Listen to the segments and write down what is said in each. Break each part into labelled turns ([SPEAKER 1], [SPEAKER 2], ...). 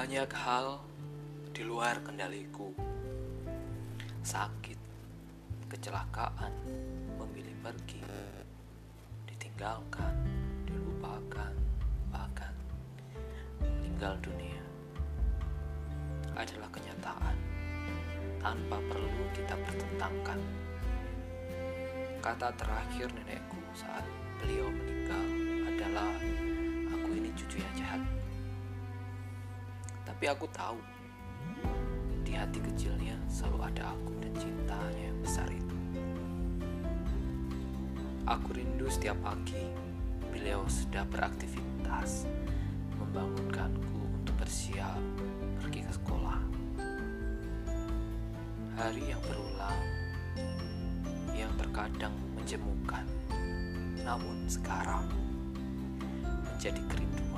[SPEAKER 1] Banyak hal di luar kendaliku. Sakit, kecelakaan, memilih pergi, ditinggalkan, dilupakan, bahkan meninggal dunia adalah kenyataan tanpa perlu kita bertentangkan. Kata terakhir nenekku saat beliau meninggal adalah Tapi aku tahu di hati kecilnya selalu ada aku dan cintanya yang besar itu. Aku rindu setiap pagi beliau sudah beraktivitas membangunkanku untuk bersiap pergi ke sekolah. Hari yang berulang yang terkadang menjemukan, namun sekarang menjadi kerinduan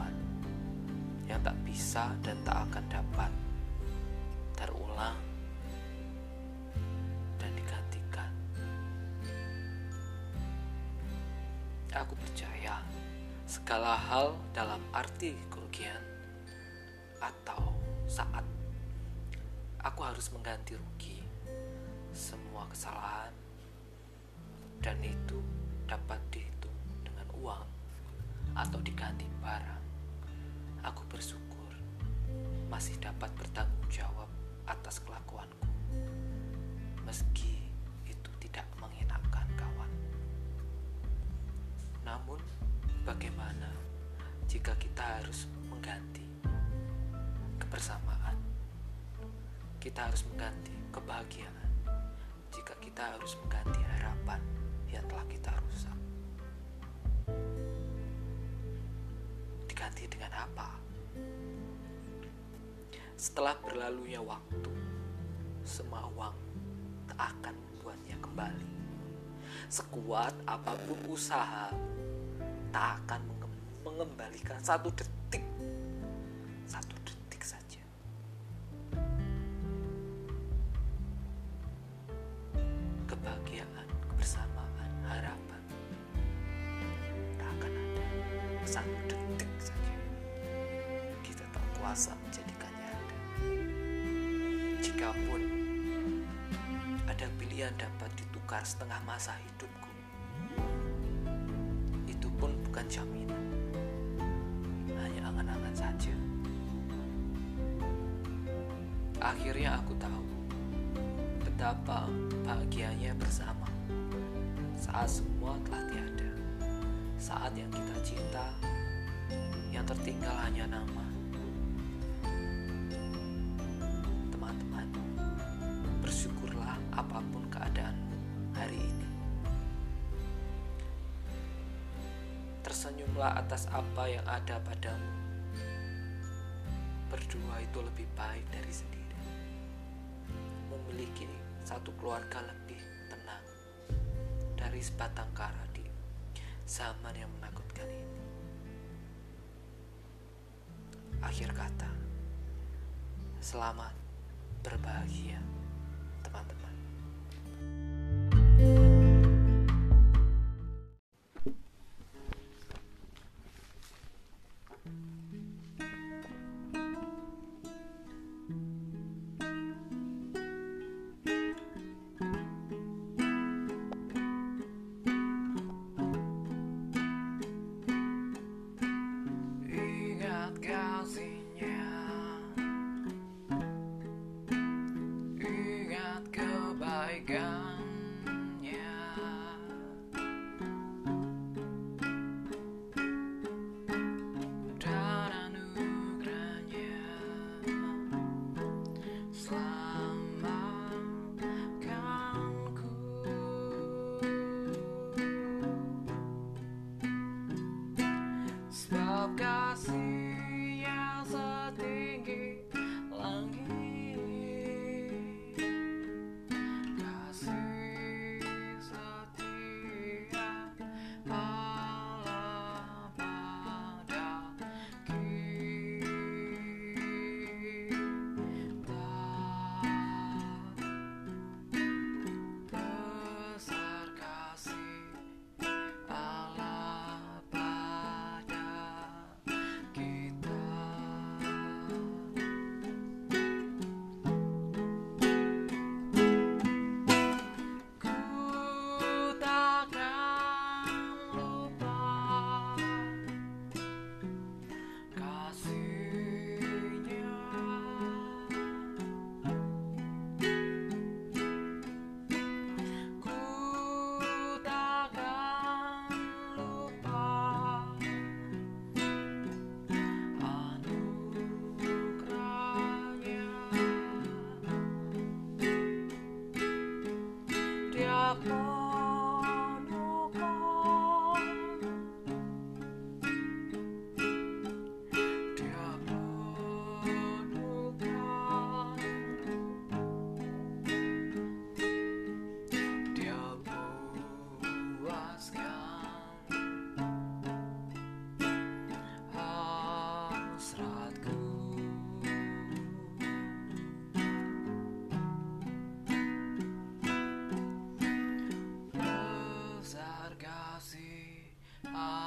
[SPEAKER 1] yang tak bisa dan tak akan dapat terulang dan digantikan. Aku percaya segala hal dalam arti kerugian atau saat aku harus mengganti rugi semua kesalahan dan itu dapat dihitung dengan uang atau diganti barang. Aku bersyukur masih dapat bertanggung jawab atas kelakuanku meski itu tidak mengenakan kawan. Namun bagaimana jika kita harus mengganti kebersamaan? Kita harus mengganti kebahagiaan jika kita harus mengganti harapan yang telah kita rusak. Diganti dengan apa? Setelah berlalunya waktu, semua uang tak akan membuatnya kembali. Sekuat apa pun usaha, tak akan mengembalikan satu detik, satu detik saja. Kebahagiaan, kebersamaan, harapan kuasa menjadikannya ada. Jikapun ada pilihan dapat ditukar setengah masa hidupku, itu pun bukan jaminan. Hanya angan-angan saja. Akhirnya aku tahu betapa bahagianya bersama saat semua telah tiada. Saat yang kita cinta, yang tertinggal hanya nama. Tersenyumlah atas apa yang ada padamu. Berdua itu lebih baik dari sendiri. Memiliki satu keluarga lebih tenang dari sebatang kara di zaman yang menakutkan ini. Akhir kata, selamat berbahagia, Stop, I. Ah.